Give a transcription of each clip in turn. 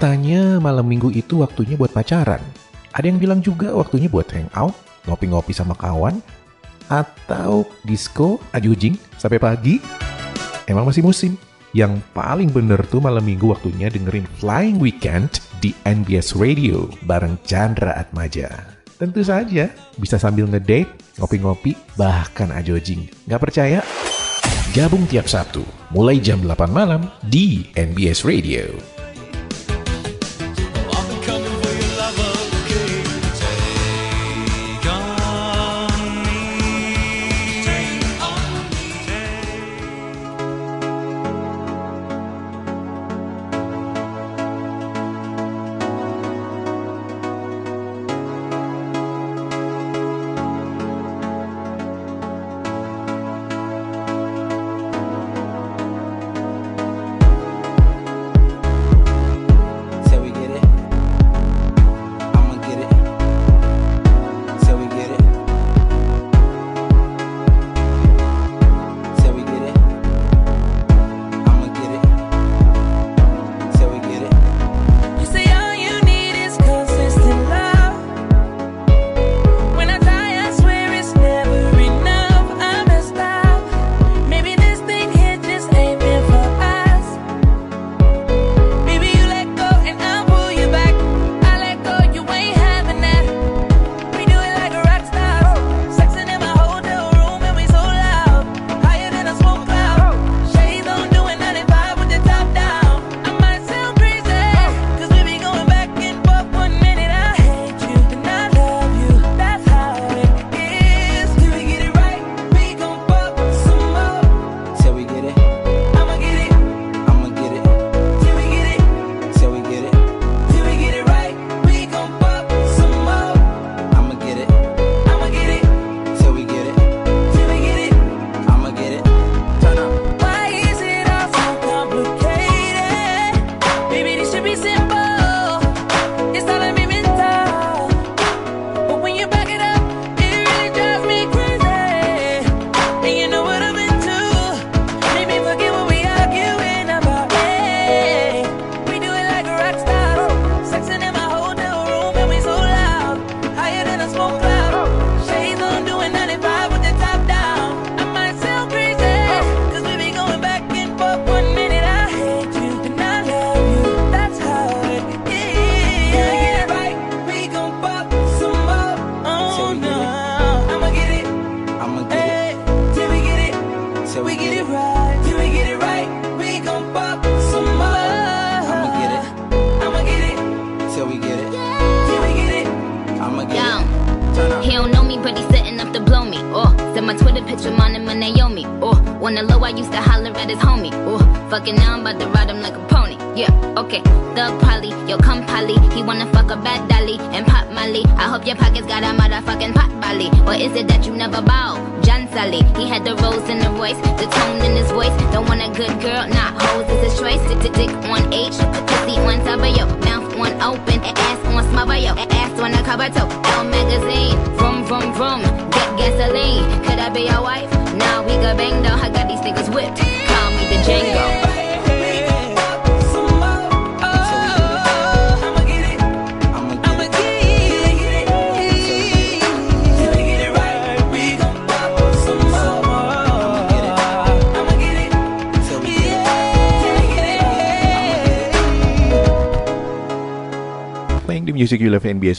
Katanya malam minggu itu waktunya buat pacaran. Ada yang bilang juga waktunya buat hangout, ngopi-ngopi sama kawan, atau disco, ajujing, sampai pagi. Emang masih musim. Yang paling bener tuh malam minggu waktunya dengerin Flying Weekend di NBS Radio bareng Chandra Atmaja. Tentu saja bisa sambil ngedate, ngopi-ngopi, bahkan ajojing. Gak percaya? Gabung tiap Sabtu, mulai jam 8 malam di NBS Radio.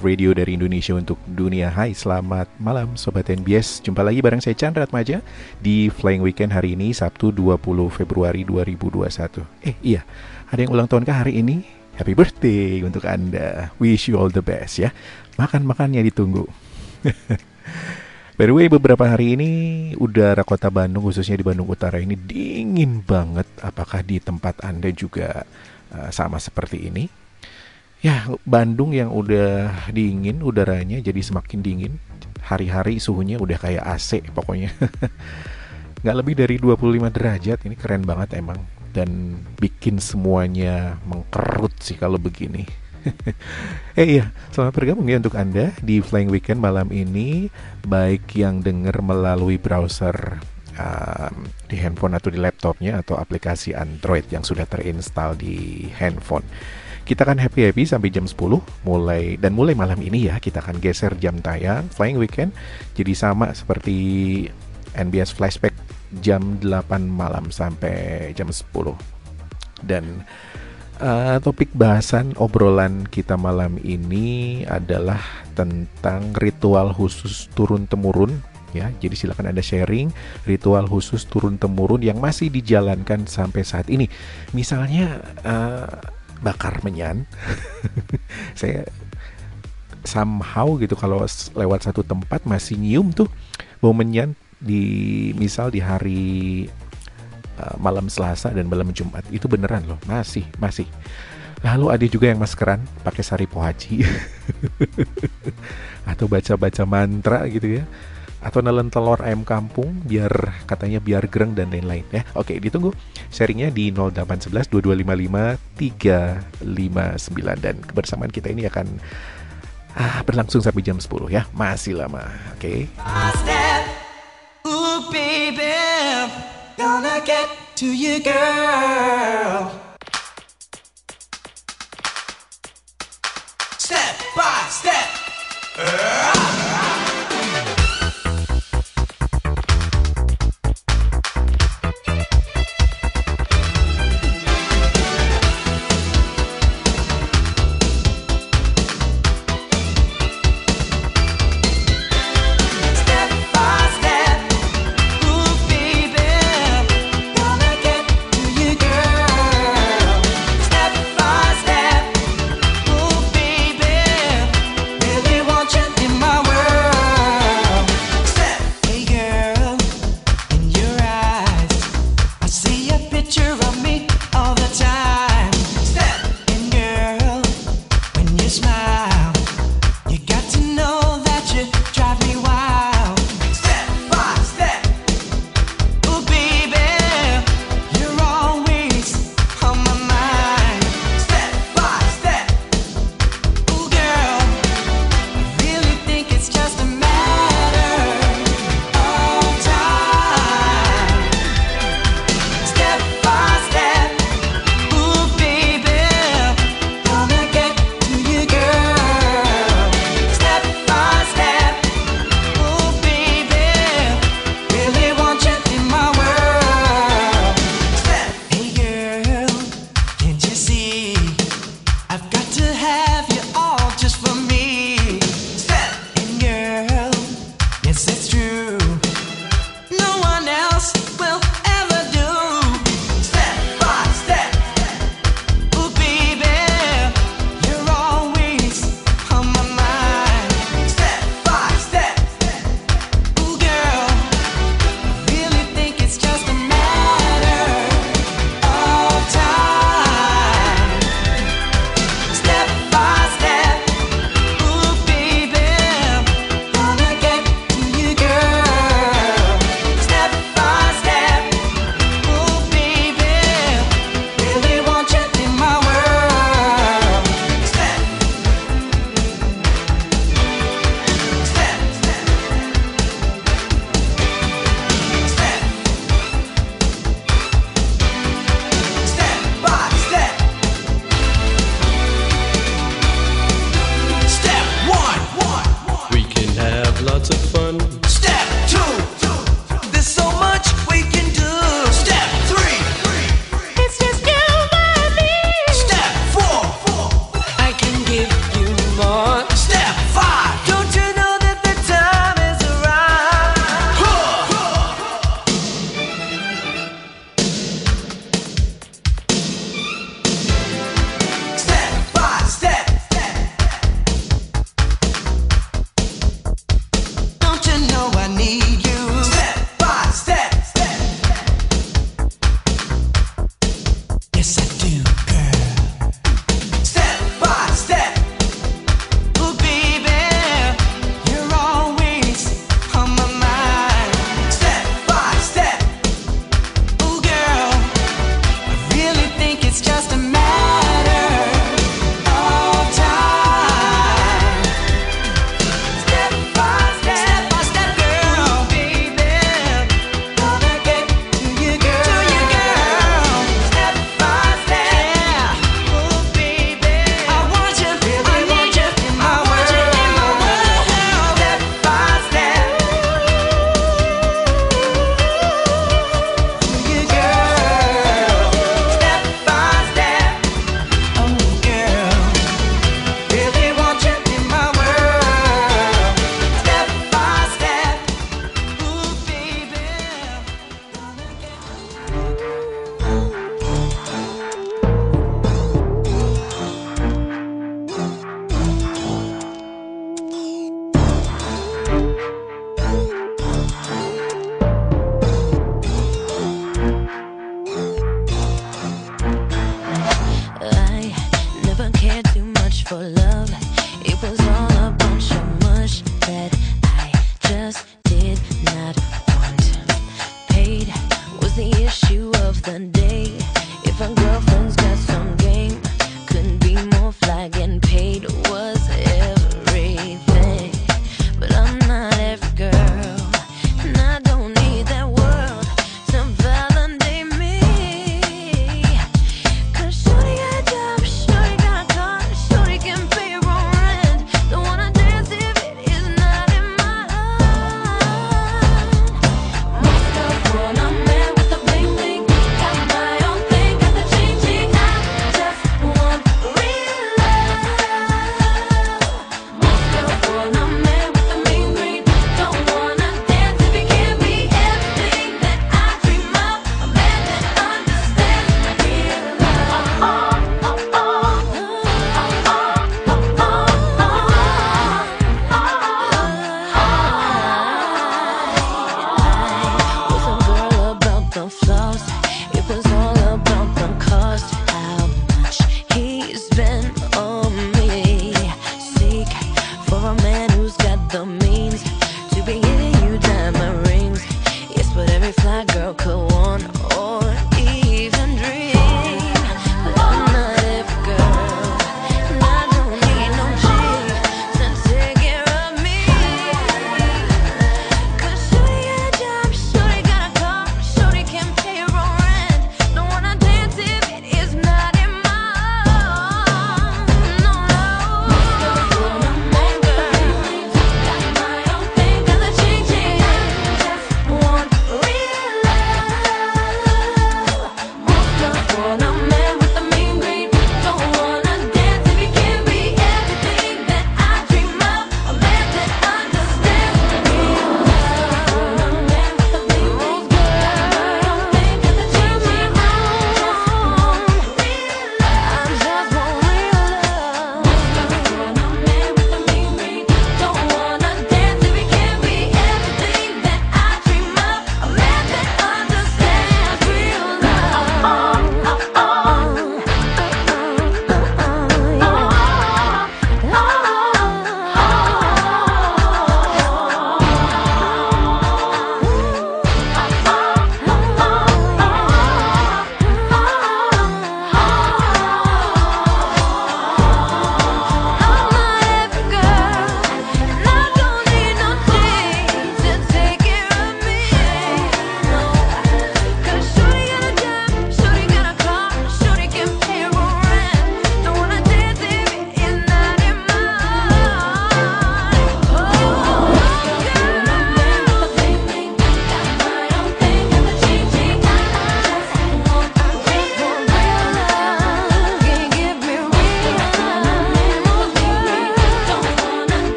Radio dari Indonesia untuk dunia Hai selamat malam Sobat NBS Jumpa lagi bareng saya Chandra Atmaja Di Flying Weekend hari ini Sabtu 20 Februari 2021 Eh iya, ada yang ulang tahun ke hari ini? Happy birthday untuk Anda Wish you all the best ya Makan-makannya ditunggu By the way, beberapa hari ini udara kota Bandung, khususnya di Bandung Utara ini dingin banget. Apakah di tempat Anda juga uh, sama seperti ini? Ya, Bandung yang udah dingin udaranya jadi semakin dingin. Hari-hari suhunya udah kayak AC pokoknya. Nggak lebih dari 25 derajat, ini keren banget emang. Dan bikin semuanya mengkerut sih kalau begini. eh iya, selamat bergabung ya untuk Anda di Flying Weekend malam ini. Baik yang denger melalui browser um, di handphone atau di laptopnya atau aplikasi Android yang sudah terinstall di handphone. Kita akan happy-happy sampai jam 10 mulai dan mulai malam ini ya kita akan geser jam tayang Flying Weekend jadi sama seperti NBS Flashback jam 8 malam sampai jam 10. Dan uh, topik bahasan obrolan kita malam ini adalah tentang ritual khusus turun temurun ya. Jadi silakan Anda sharing ritual khusus turun temurun yang masih dijalankan sampai saat ini. Misalnya uh, bakar menyan. Saya somehow gitu kalau lewat satu tempat masih nyium tuh bau menyan di misal di hari uh, malam Selasa dan malam Jumat. Itu beneran loh masih masih. Lalu ada juga yang maskeran pakai sari pohaci. Atau baca-baca mantra gitu ya atau nelen telur ayam kampung biar katanya biar gereng dan lain-lain ya. Oke, ditunggu sharingnya di 0811 2255 359 dan kebersamaan kita ini akan ah, berlangsung sampai jam 10 ya. Masih lama. Oke. Step by step. in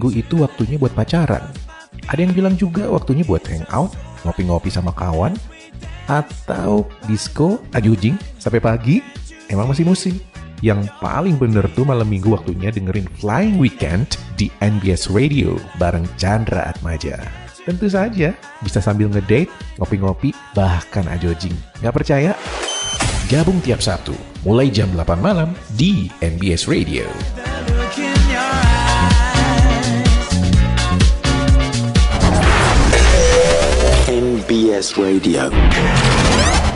minggu itu waktunya buat pacaran. Ada yang bilang juga waktunya buat hangout, ngopi-ngopi sama kawan. atau disco ajujing sampai pagi emang masih musim. Yang paling bener tuh malam minggu waktunya dengerin Flying Weekend di NBS Radio bareng Chandra Atmaja. Tentu saja bisa sambil ngedate, ngopi-ngopi, bahkan ajojing. Gak percaya? Gabung tiap Sabtu mulai jam 8 malam di NBS Radio. NBS Radio.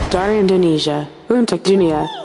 Dari Indonesia, untuk dunia.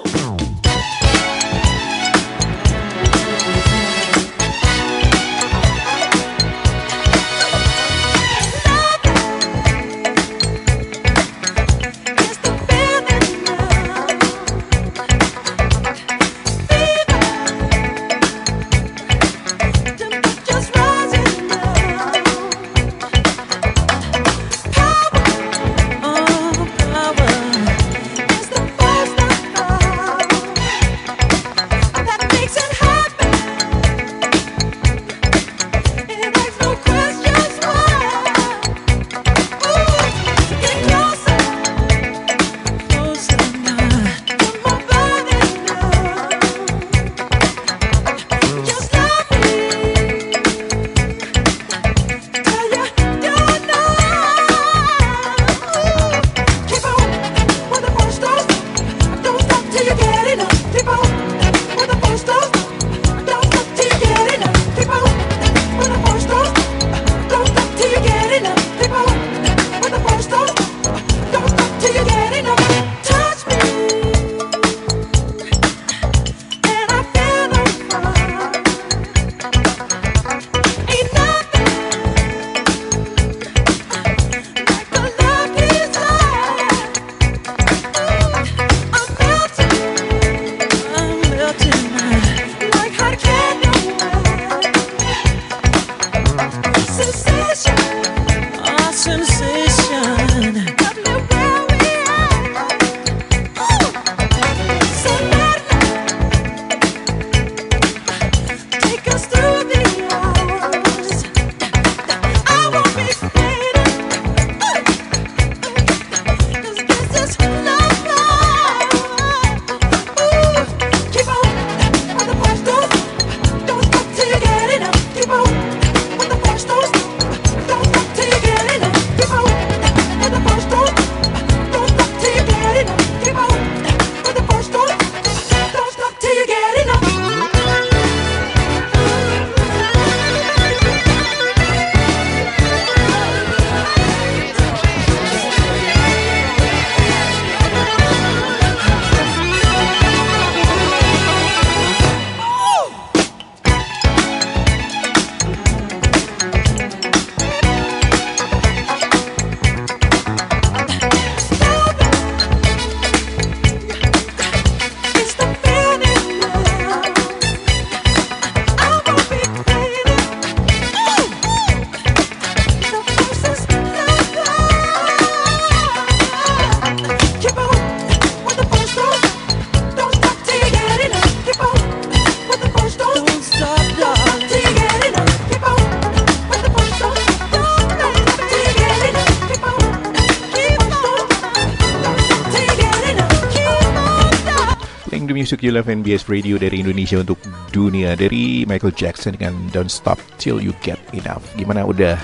You Love NBS Radio dari Indonesia untuk dunia dari Michael Jackson dengan Don't Stop Till You Get Enough. Gimana udah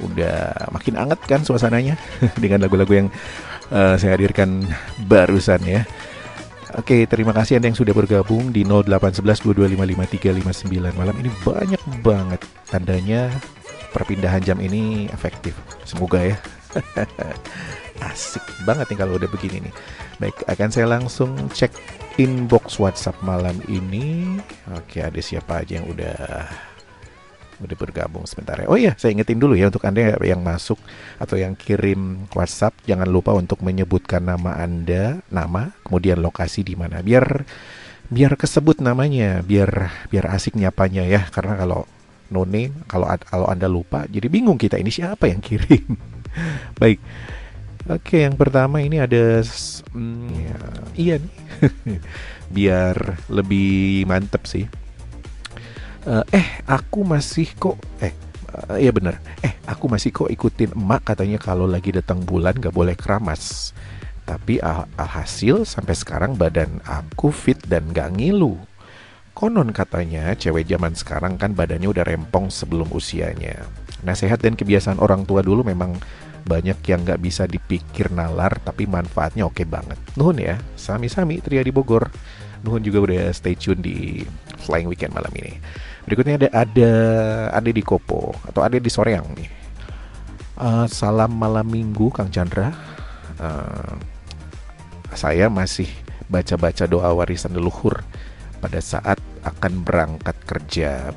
udah makin anget kan suasananya dengan lagu-lagu yang uh, saya hadirkan barusan ya. Oke, terima kasih Anda yang sudah bergabung di 0811 malam ini banyak banget tandanya perpindahan jam ini efektif. Semoga ya. Asik banget nih kalau udah begini nih. Baik, akan saya langsung cek inbox WhatsApp malam ini. Oke, ada siapa aja yang udah udah bergabung sebentar ya. Oh iya, saya ingetin dulu ya untuk Anda yang masuk atau yang kirim WhatsApp, jangan lupa untuk menyebutkan nama Anda, nama, kemudian lokasi di mana. Biar biar kesebut namanya, biar biar asik nyapanya ya. Karena kalau no name, kalau kalau Anda lupa, jadi bingung kita ini siapa yang kirim. Baik. Oke, yang pertama ini ada hmm, ya, iya nih. Biar lebih mantep sih. Uh, eh, aku masih kok eh uh, iya bener. Eh, aku masih kok ikutin emak katanya kalau lagi datang bulan gak boleh keramas. Tapi al- alhasil sampai sekarang badan aku fit dan gak ngilu. Konon katanya cewek zaman sekarang kan badannya udah rempong sebelum usianya. Nasihat dan kebiasaan orang tua dulu memang banyak yang gak bisa dipikir nalar tapi manfaatnya oke banget. Nuhun ya, sami-sami Tria di Bogor. Nuhun juga udah stay tune di Flying Weekend malam ini. Berikutnya ada ada ada di Kopo atau ada di Soreang nih. Uh, salam malam minggu Kang Chandra. Uh, saya masih baca-baca doa warisan leluhur pada saat akan berangkat kerja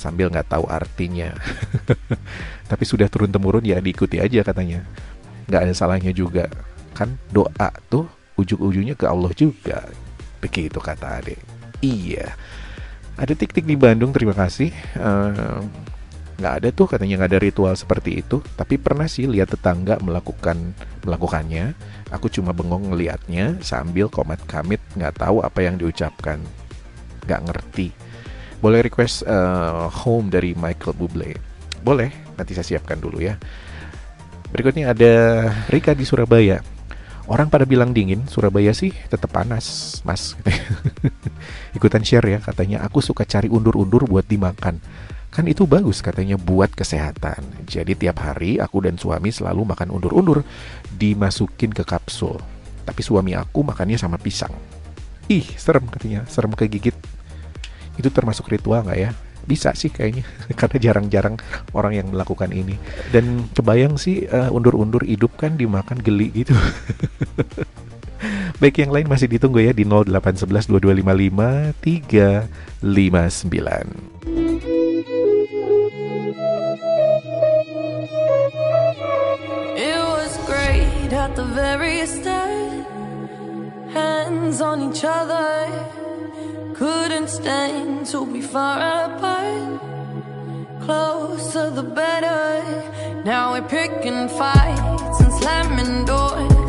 sambil nggak tahu artinya. Tapi sudah turun temurun ya diikuti aja katanya. Nggak ada salahnya juga. Kan doa tuh ujung-ujungnya ke Allah juga. Begitu kata adek. Iya. Ada tik-tik di Bandung, terima kasih. Uh, ada tuh katanya nggak ada ritual seperti itu tapi pernah sih lihat tetangga melakukan melakukannya aku cuma bengong ngelihatnya sambil komat kamit nggak tahu apa yang diucapkan nggak ngerti boleh request uh, home dari Michael Bublé boleh nanti saya siapkan dulu ya berikutnya ada Rika di Surabaya orang pada bilang dingin Surabaya sih tetap panas mas ikutan share ya katanya aku suka cari undur-undur buat dimakan Kan itu bagus katanya buat kesehatan. Jadi tiap hari aku dan suami selalu makan undur-undur dimasukin ke kapsul. Tapi suami aku makannya sama pisang. Ih, serem katanya, serem kegigit. Itu termasuk ritual nggak ya? Bisa sih kayaknya, karena jarang-jarang orang yang melakukan ini. Dan kebayang sih uh, undur-undur hidup kan dimakan geli gitu. Baik yang lain masih ditunggu ya di 0811 2255 359. It was great at the very start. Hands on each other. Couldn't stand to be far apart. Closer the better. Now we're picking fights and slamming doors.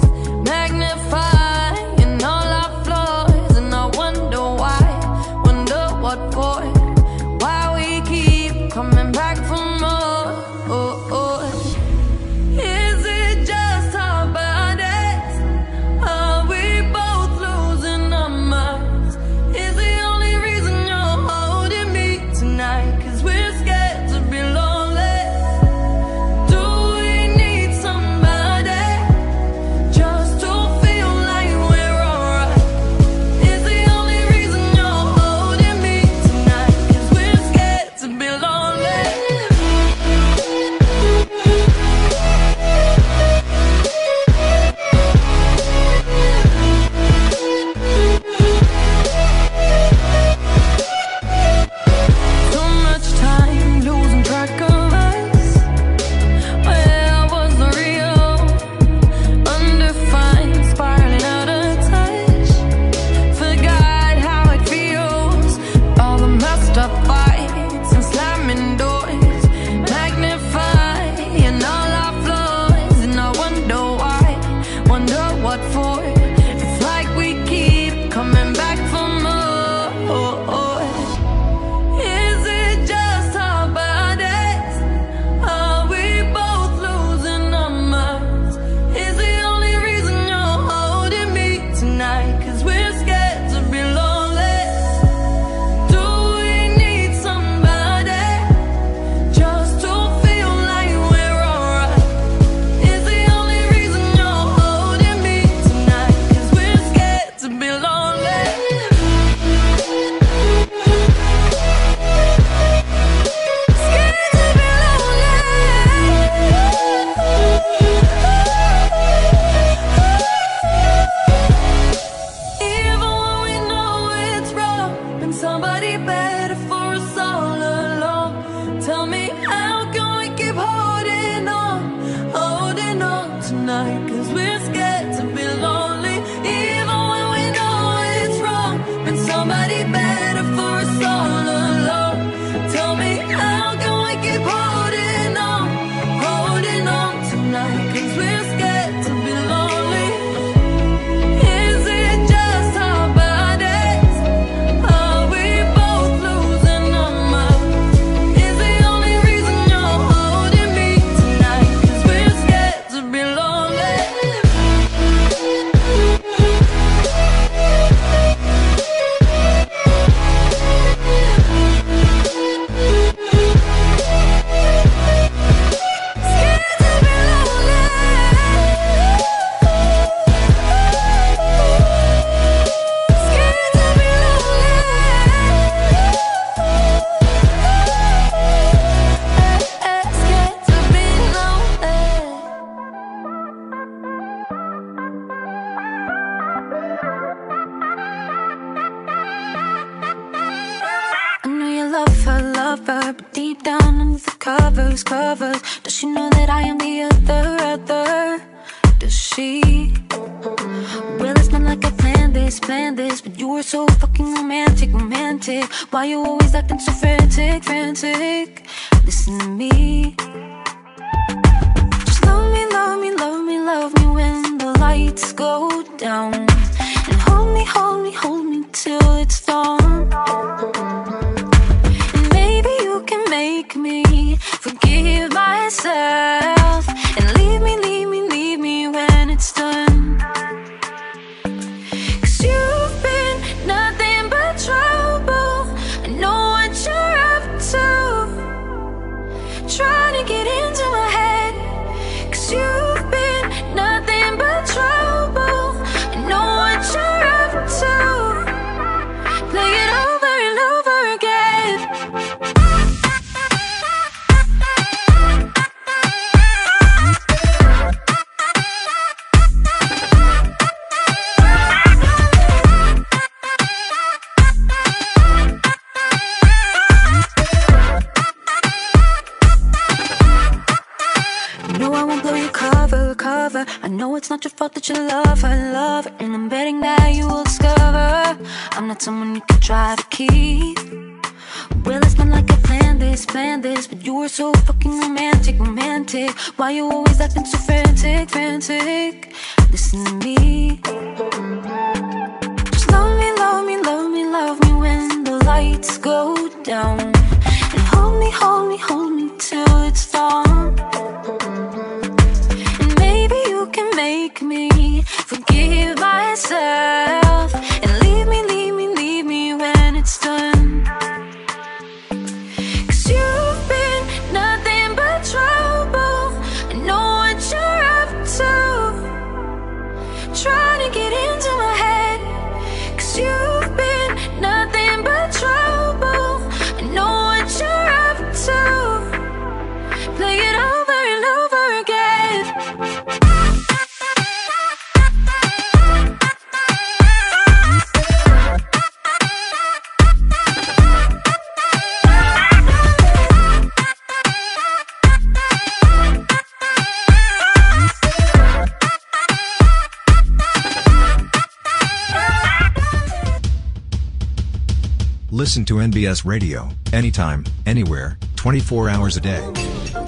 NBS Radio, anytime, anywhere, 24 hours a day.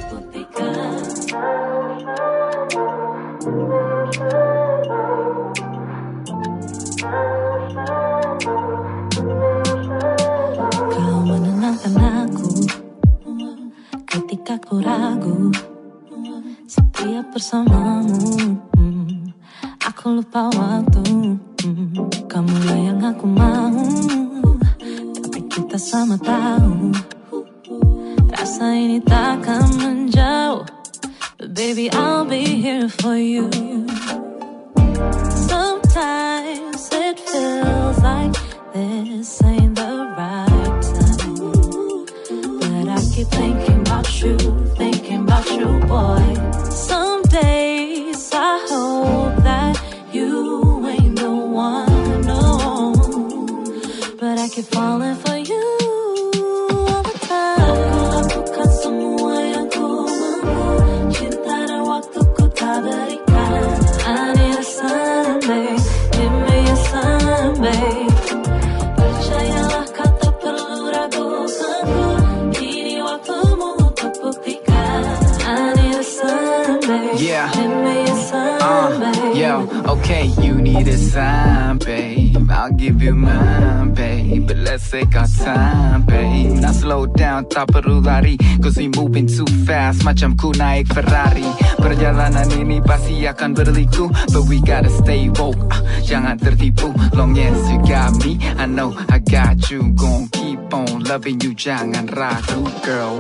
Okay, you need a sign, babe. I'll give you mine, babe. But let's take our time, babe. Now slow down, top of lari Cause we moving too fast. Macam ku naik Ferrari. Perjalanan ini pasti akan berliku But we gotta stay woke uh, Jangan tertipu Long as you got me I know I got you. Gon' keep on loving you Jangan ragu, girl.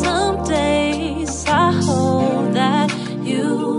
Some days I hope that you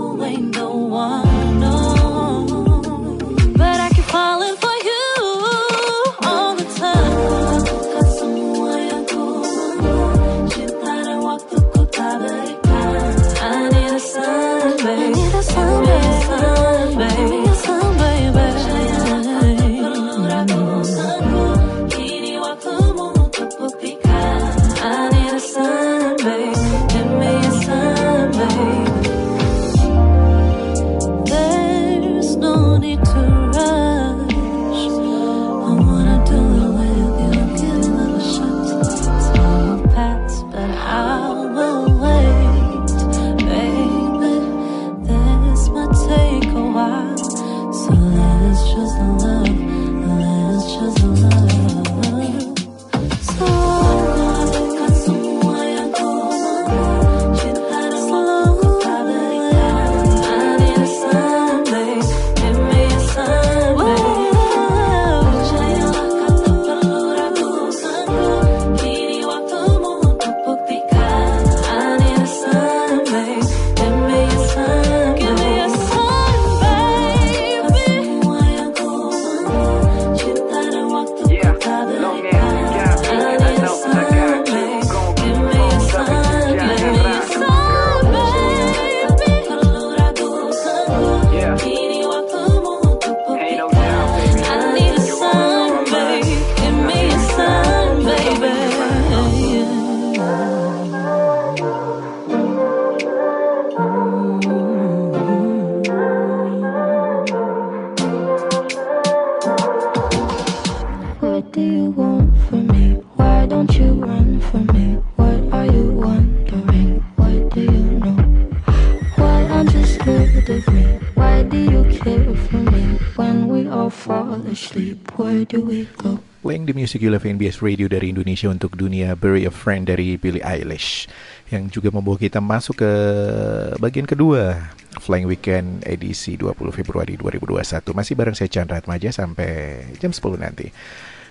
fall asleep, where do we go? Playing the Music You Love NBS Radio dari Indonesia untuk dunia Bury a Friend dari Billie Eilish yang juga membawa kita masuk ke bagian kedua Flying Weekend edisi 20 Februari 2021 masih bareng saya Chandra Atmaja sampai jam 10 nanti.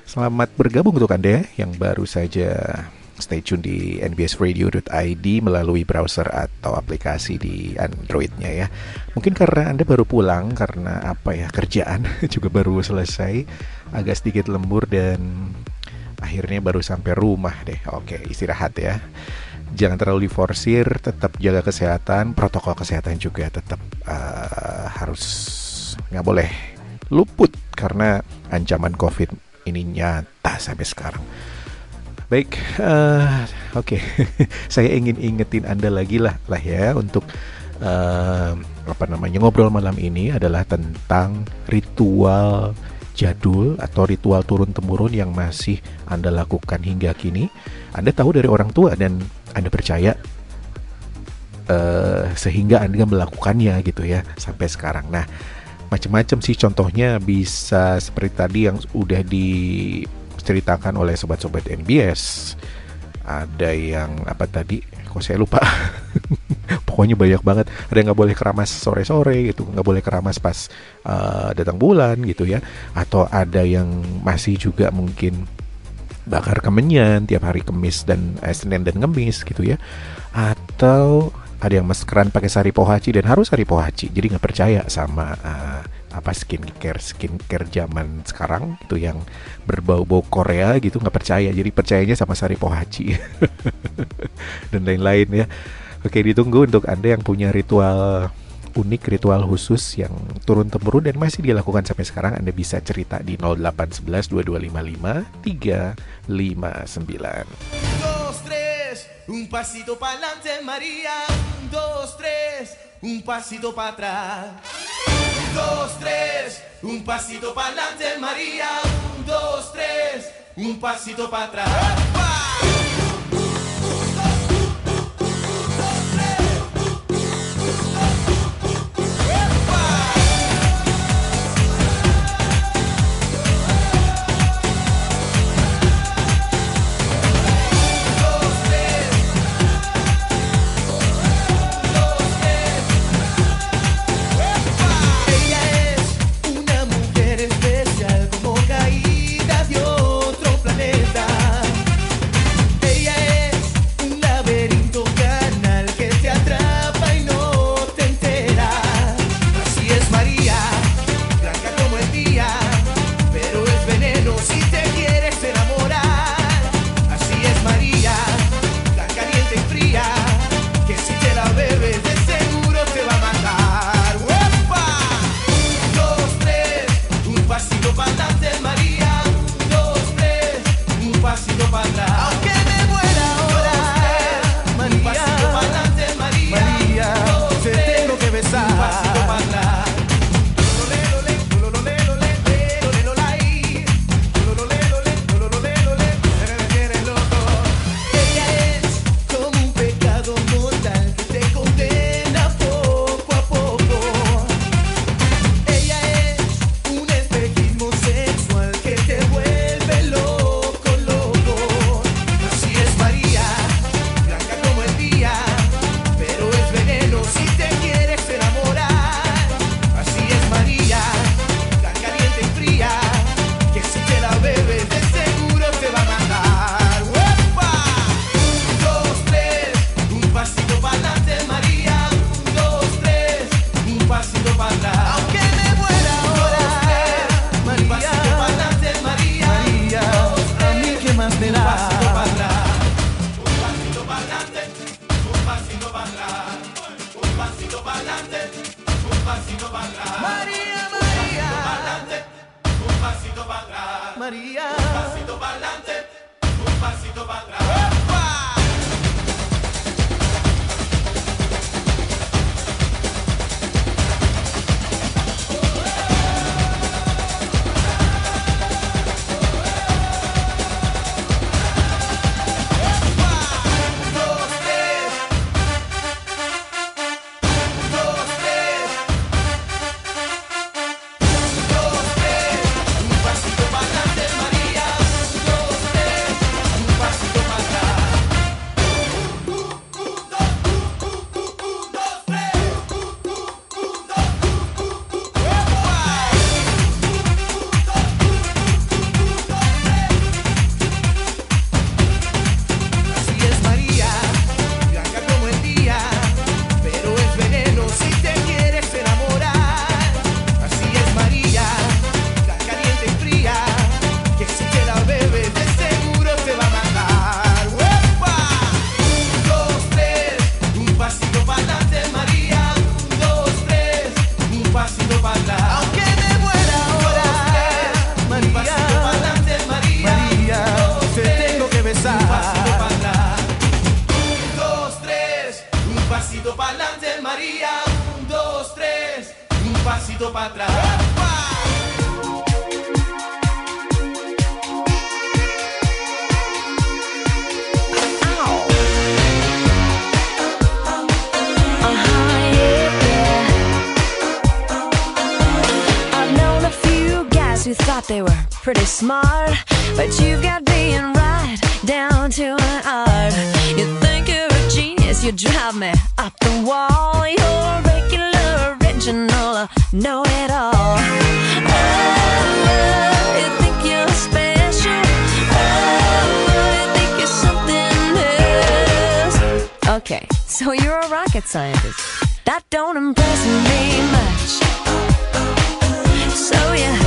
Selamat bergabung untuk Anda yang baru saja stay tune di nbsradio.id melalui browser atau aplikasi di Androidnya ya. Mungkin karena Anda baru pulang karena apa ya kerjaan juga baru selesai agak sedikit lembur dan akhirnya baru sampai rumah deh. Oke istirahat ya. Jangan terlalu diforsir, tetap jaga kesehatan, protokol kesehatan juga tetap eh, harus nggak boleh luput karena ancaman COVID ini nyata sampai sekarang. Baik, eh, oke, saya ingin ingetin anda lagi lah lah ya untuk eh, apa namanya ngobrol malam ini adalah tentang ritual jadul atau ritual turun temurun yang masih anda lakukan hingga kini. Anda tahu dari orang tua dan anda percaya eh, sehingga anda melakukannya gitu ya sampai sekarang. Nah, macam-macam sih contohnya bisa seperti tadi yang udah diceritakan oleh sobat-sobat NBS ada yang apa tadi? Kok saya lupa? Pokoknya banyak banget. Ada yang nggak boleh keramas sore-sore gitu nggak boleh keramas pas uh, datang bulan gitu ya. Atau ada yang masih juga mungkin bakar kemenyan tiap hari Kamis dan eh, Senin dan Kamis gitu ya. Atau ada yang maskeran pakai sari pohaci dan harus sari pohaci jadi nggak percaya sama uh, apa skincare skincare zaman sekarang itu yang berbau-bau Korea gitu nggak percaya. Jadi percayanya sama sari pohaci dan lain-lain ya. Oke ditunggu untuk anda yang punya ritual unik ritual khusus yang turun temurun dan masih dilakukan sampai sekarang anda bisa cerita di 0811 2255 359 dos, tres, un pasito para adelante, María. Un, dos, tres, un pasito para atrás. Un, dos, tres, un pasito para adelante, María. Un, dos, tres, un pasito para atrás. Ella thought they were pretty smart, but you've got being right down to an art. You think you're a genius, you drive me up the wall. You're regular, original, know it all. Okay, so you're a rocket scientist. That don't impress me much. So yeah.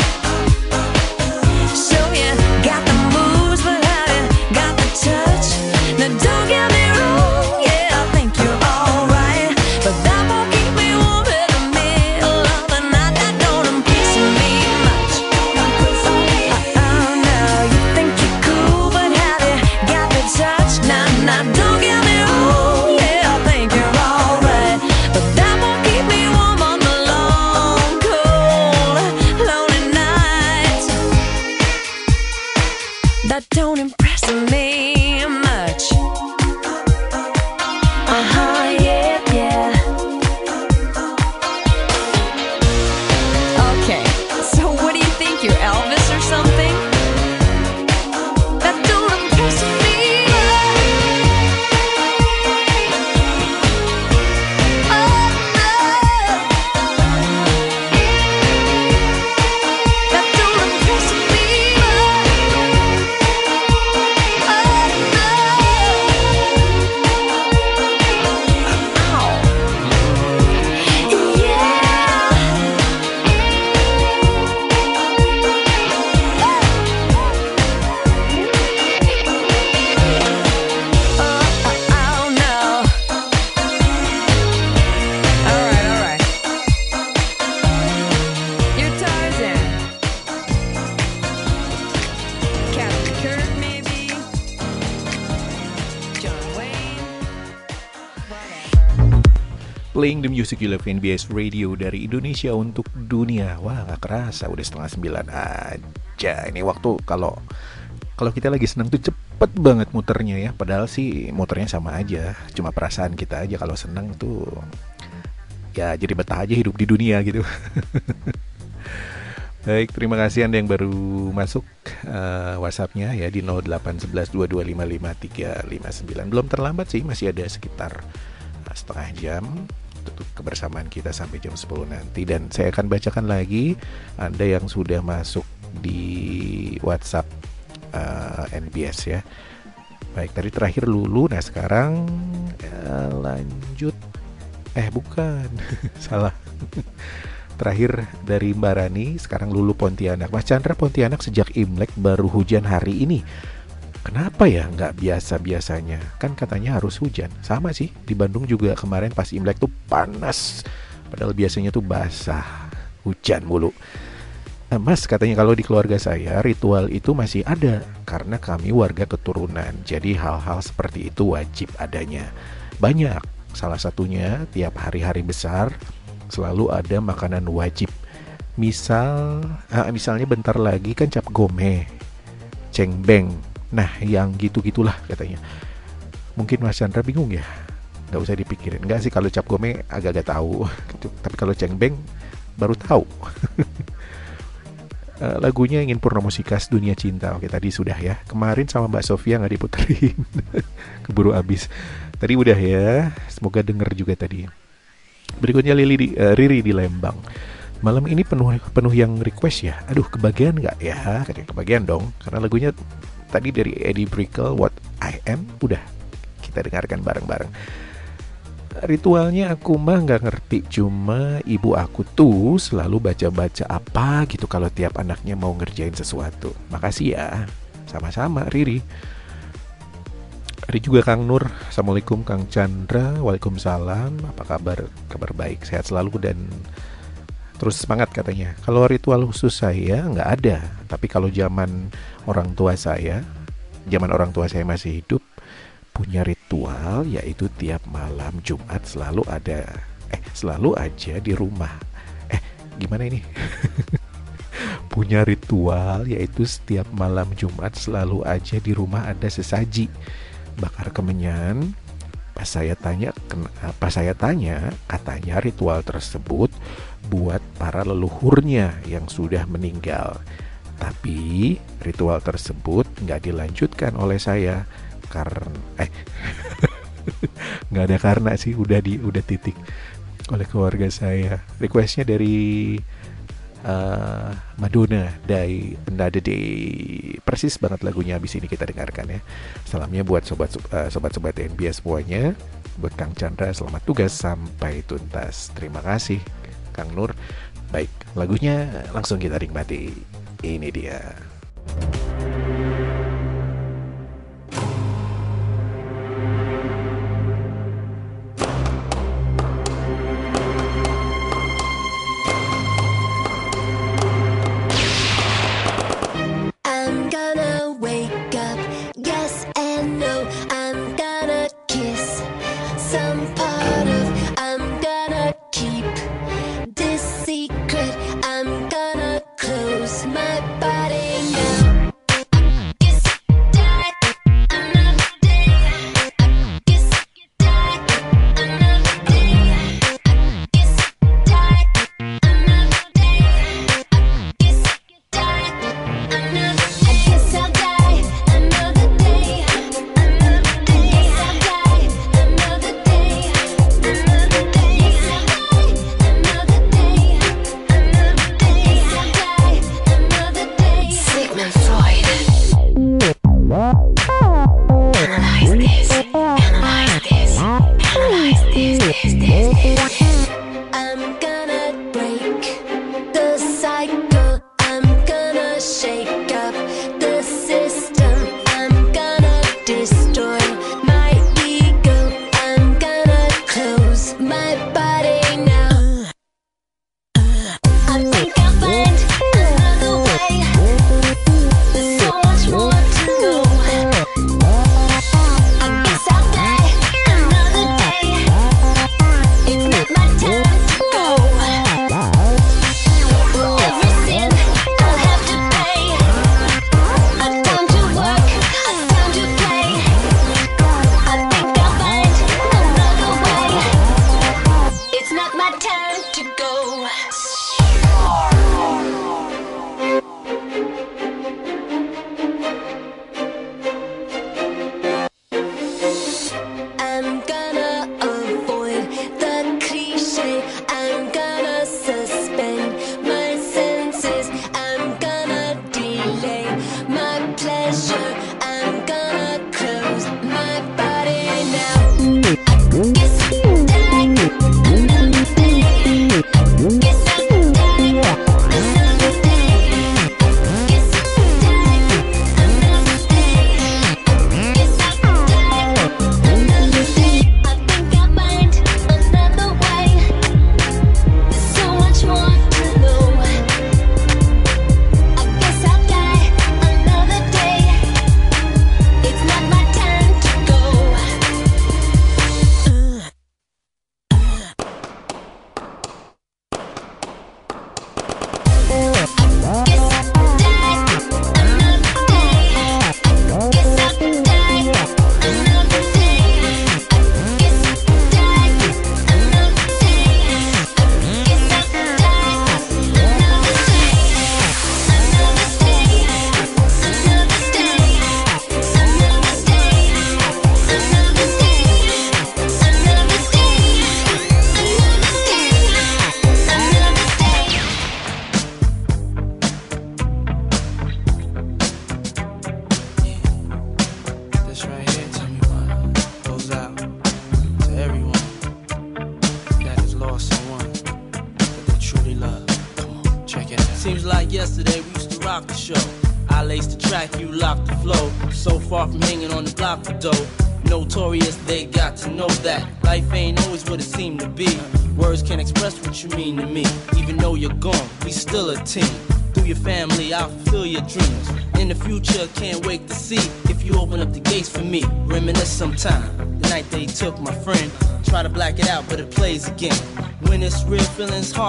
music you love NBS Radio dari Indonesia untuk dunia. Wah, gak kerasa udah setengah sembilan aja. Ini waktu kalau kalau kita lagi senang tuh cepet banget muternya ya. Padahal sih muternya sama aja. Cuma perasaan kita aja kalau senang tuh ya jadi betah aja hidup di dunia gitu. Baik, terima kasih Anda yang baru masuk uh, WhatsAppnya ya di 081122555359. Belum terlambat sih, masih ada sekitar uh, setengah jam untuk kebersamaan kita sampai jam 10 nanti dan saya akan bacakan lagi Anda yang sudah masuk di WhatsApp uh, NBS ya. Baik, tadi terakhir Lulu, nah sekarang uh, lanjut eh bukan, salah. Terakhir dari Mbak Rani, sekarang Lulu Pontianak. Mas Chandra Pontianak sejak Imlek baru hujan hari ini. Kenapa ya nggak biasa-biasanya? Kan katanya harus hujan. Sama sih, di Bandung juga kemarin pas Imlek tuh panas. Padahal biasanya tuh basah, hujan mulu. Nah, Mas katanya kalau di keluarga saya ritual itu masih ada karena kami warga keturunan. Jadi hal-hal seperti itu wajib adanya. Banyak. Salah satunya tiap hari-hari besar selalu ada makanan wajib. Misal, ah, misalnya bentar lagi kan cap gome, cengbeng. Nah, yang gitu-gitulah katanya. Mungkin Mas Chandra bingung ya, nggak usah dipikirin. Nggak sih kalau cap gome agak-agak tahu, gitu. tapi kalau cengbeng baru tahu. Uh, lagunya ingin Purnomo Sikas Dunia Cinta Oke tadi sudah ya Kemarin sama Mbak Sofia nggak diputerin Keburu abis Tadi udah ya Semoga denger juga tadi Berikutnya Lili di, uh, Riri di Lembang. Malam ini penuh penuh yang request ya. Aduh, kebagian nggak ya? Katanya kebagian dong. Karena lagunya tadi dari Eddie Brickell What I Am udah kita dengarkan bareng-bareng. Ritualnya aku mah nggak ngerti, cuma ibu aku tuh selalu baca-baca apa gitu kalau tiap anaknya mau ngerjain sesuatu. Makasih ya, sama-sama Riri. Ada juga Kang Nur, Assalamualaikum Kang Chandra, Waalaikumsalam, apa kabar? Kabar baik, sehat selalu dan terus semangat katanya. Kalau ritual khusus saya nggak ada, tapi kalau zaman orang tua saya, zaman orang tua saya masih hidup, punya ritual yaitu tiap malam Jumat selalu ada, eh selalu aja di rumah. Eh gimana ini? punya ritual yaitu setiap malam Jumat selalu aja di rumah ada sesaji bakar kemenyan pas saya tanya pas saya tanya katanya ritual tersebut buat para leluhurnya yang sudah meninggal. Tapi ritual tersebut nggak dilanjutkan oleh saya karena eh nggak ada karena sih udah di udah titik oleh keluarga saya. Requestnya dari uh, Madonna dari Another Day persis banget lagunya habis ini kita dengarkan ya. Salamnya buat sobat uh, sobat sobat NBS semuanya. Buat Kang Chandra selamat tugas sampai tuntas. Terima kasih Kang Nur. Baik lagunya langsung kita nikmati. Ini dia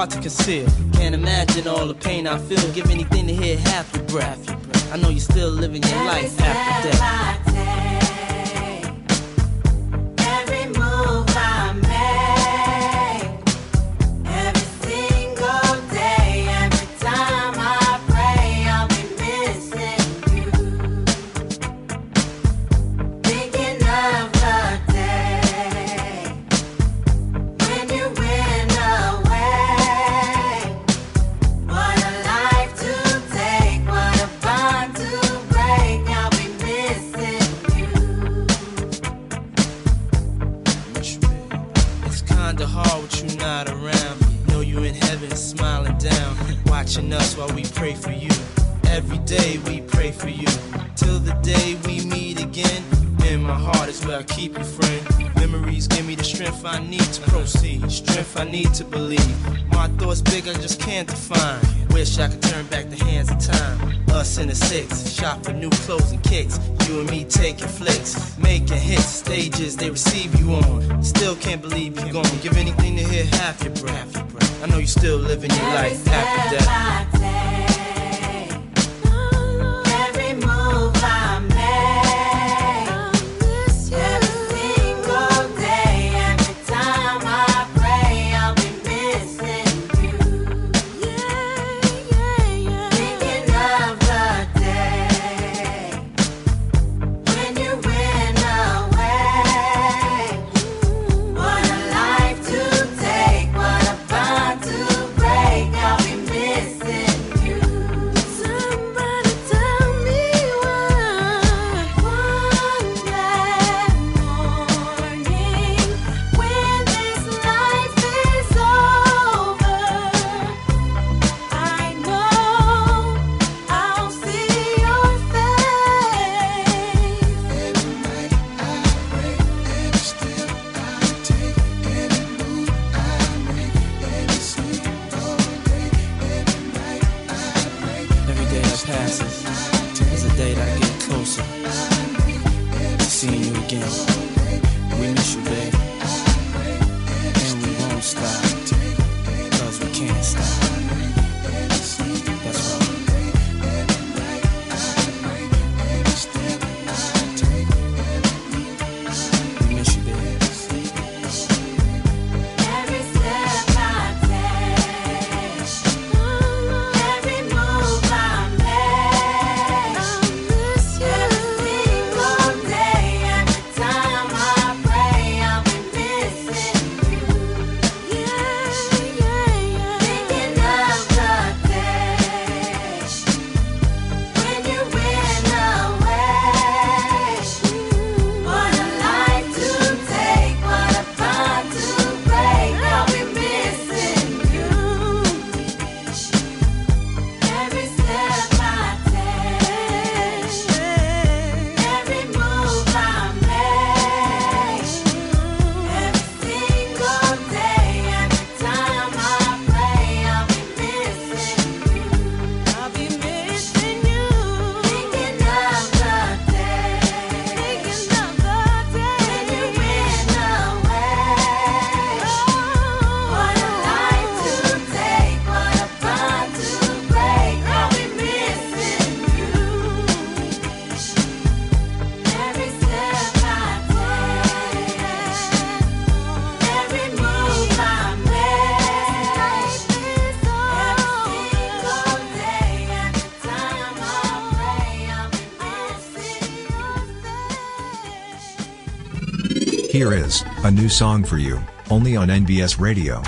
hard to conceal. Can't imagine all the pain I feel. Give anything to hear half your breath. I know you're still living your life after death. Here is a new song for you, only on NBS Radio.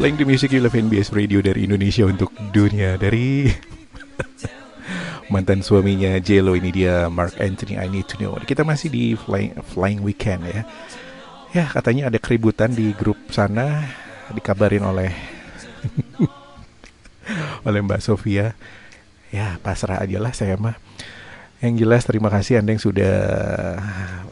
Playing the music you love NBS Radio dari Indonesia untuk dunia dari mantan suaminya Jelo ini dia Mark Anthony I Need to Know. Kita masih di Flying, flying Weekend ya. Ya katanya ada keributan di grup sana dikabarin oleh oleh Mbak Sofia. Ya pasrah aja lah saya mah. Yang jelas terima kasih Anda yang sudah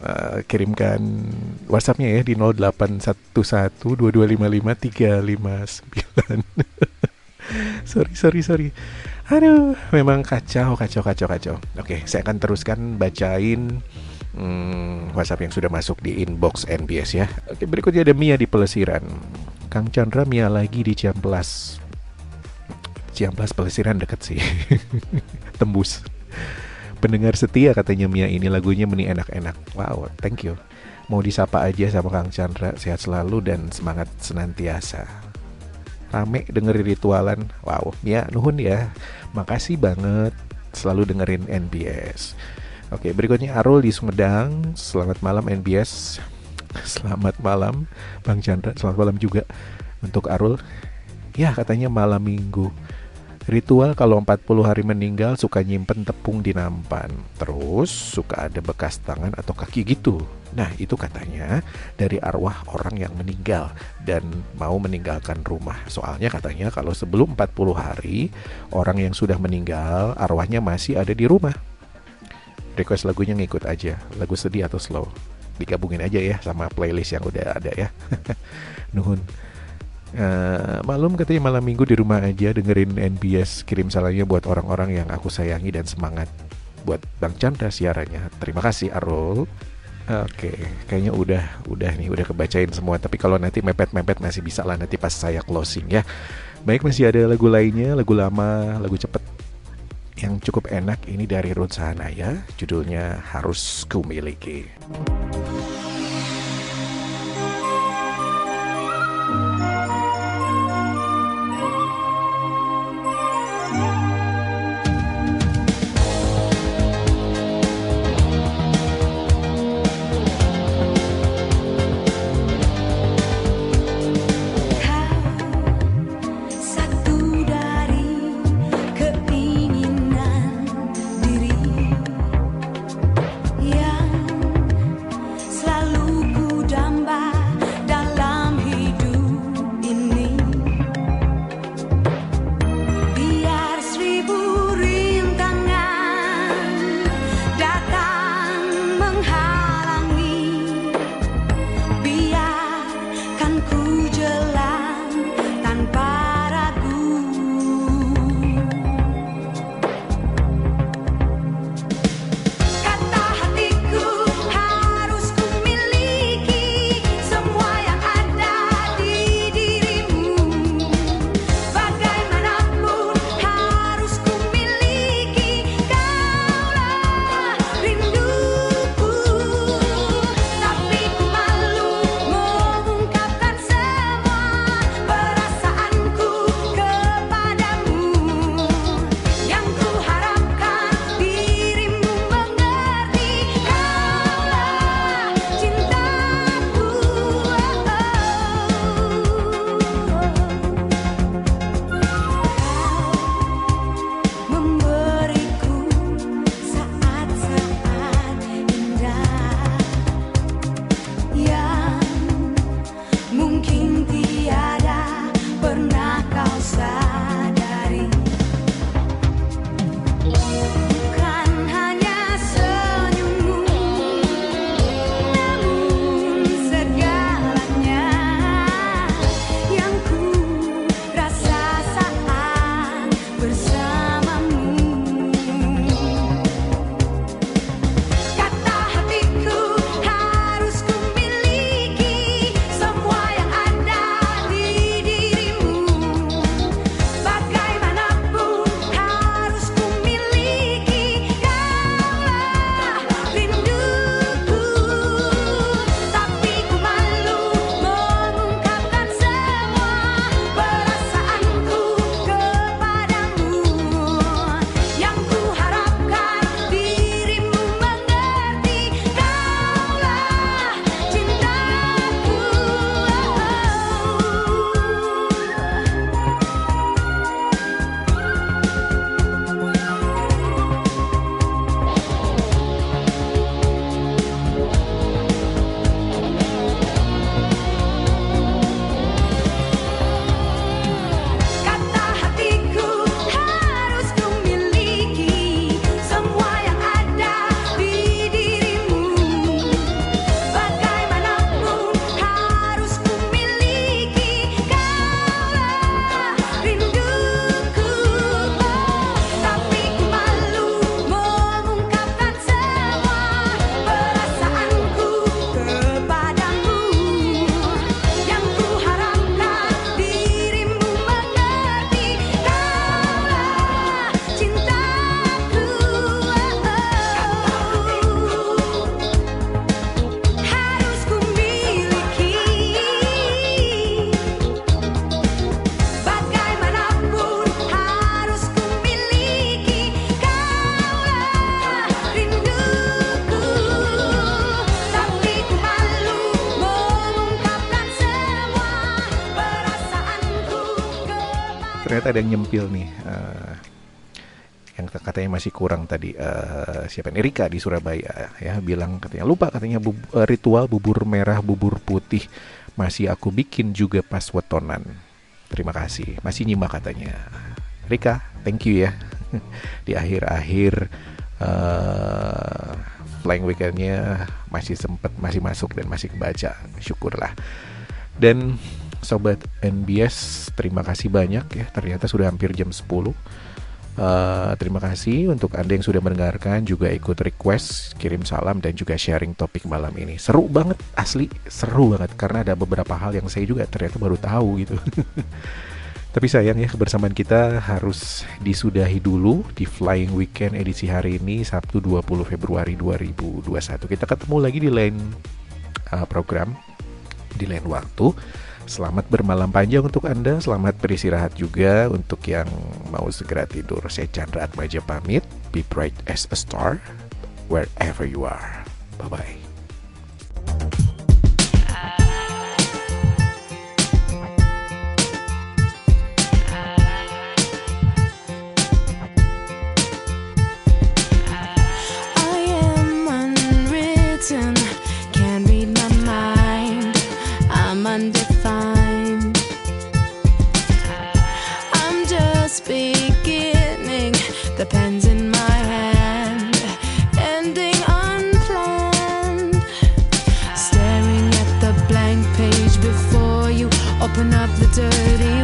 uh, kirimkan WhatsAppnya ya di 0811225539. sorry, sorry, sorry. Aduh, memang kacau, kacau, kacau, kacau. Oke, saya akan teruskan bacain hmm, WhatsApp yang sudah masuk di inbox NBS ya. Oke, berikutnya ada Mia di Pelesiran. Kang Chandra Mia lagi di Ciamplas. Ciamplas Pelesiran deket sih. Tembus. Pendengar setia katanya Mia ini lagunya meni enak-enak. Wow, thank you. Mau disapa aja sama Kang Chandra, sehat selalu dan semangat senantiasa. Rame dengerin ritualan. Wow, Mia nuhun ya. Makasih banget selalu dengerin NBS. Oke, berikutnya Arul di Sumedang. Selamat malam NBS. Selamat malam Bang Chandra. Selamat malam juga untuk Arul. Ya, katanya malam Minggu. Ritual kalau 40 hari meninggal suka nyimpen tepung di nampan. Terus suka ada bekas tangan atau kaki gitu. Nah itu katanya dari arwah orang yang meninggal dan mau meninggalkan rumah. Soalnya katanya kalau sebelum 40 hari orang yang sudah meninggal arwahnya masih ada di rumah. Request lagunya ngikut aja, lagu sedih atau slow. Digabungin aja ya sama playlist yang udah ada ya. Nuhun. Uh, malum katanya malam minggu di rumah aja dengerin NBS kirim salamnya buat orang-orang yang aku sayangi dan semangat buat Bang Chandra siarannya. Terima kasih Arul. Oke, kayaknya udah udah nih udah kebacain semua. Tapi kalau nanti mepet-mepet masih bisa lah nanti pas saya closing ya. Baik masih ada lagu lainnya, lagu lama, lagu cepet yang cukup enak ini dari Ruth Sahanaya, judulnya Harus Ku Miliki. Ada yang nyempil nih. eh, yang katanya masih kurang tadi eh, siapa nih Rika di Surabaya ya bilang katanya lupa katanya bub- eh, ritual bubur merah bubur putih. Masih aku bikin juga pas wetonan. Terima kasih. Masih nyimak katanya. Rika thank you ya. Di akhir-akhir eh flying weekendnya masih sempet masih masuk dan masih kebaca. Syukurlah. Dan sobat NBS terima kasih banyak ya ternyata sudah hampir jam 10 Eh, terima kasih untuk Anda yang sudah mendengarkan juga ikut request, kirim salam dan juga sharing topik malam ini. Seru banget, asli seru banget karena ada beberapa hal yang saya juga ternyata baru tahu gitu. Tapi sayang ya kebersamaan kita harus disudahi dulu di Flying Weekend edisi hari ini Sabtu 20 Februari 2021. Kita ketemu lagi di lain uh, program di lain waktu. Selamat bermalam panjang untuk Anda, selamat beristirahat juga untuk yang mau segera tidur. Saya Chandra Atmaja pamit, be bright as a star wherever you are. Bye-bye. The pen's in my hand, ending unplanned. Staring at the blank page before you, open up the dirty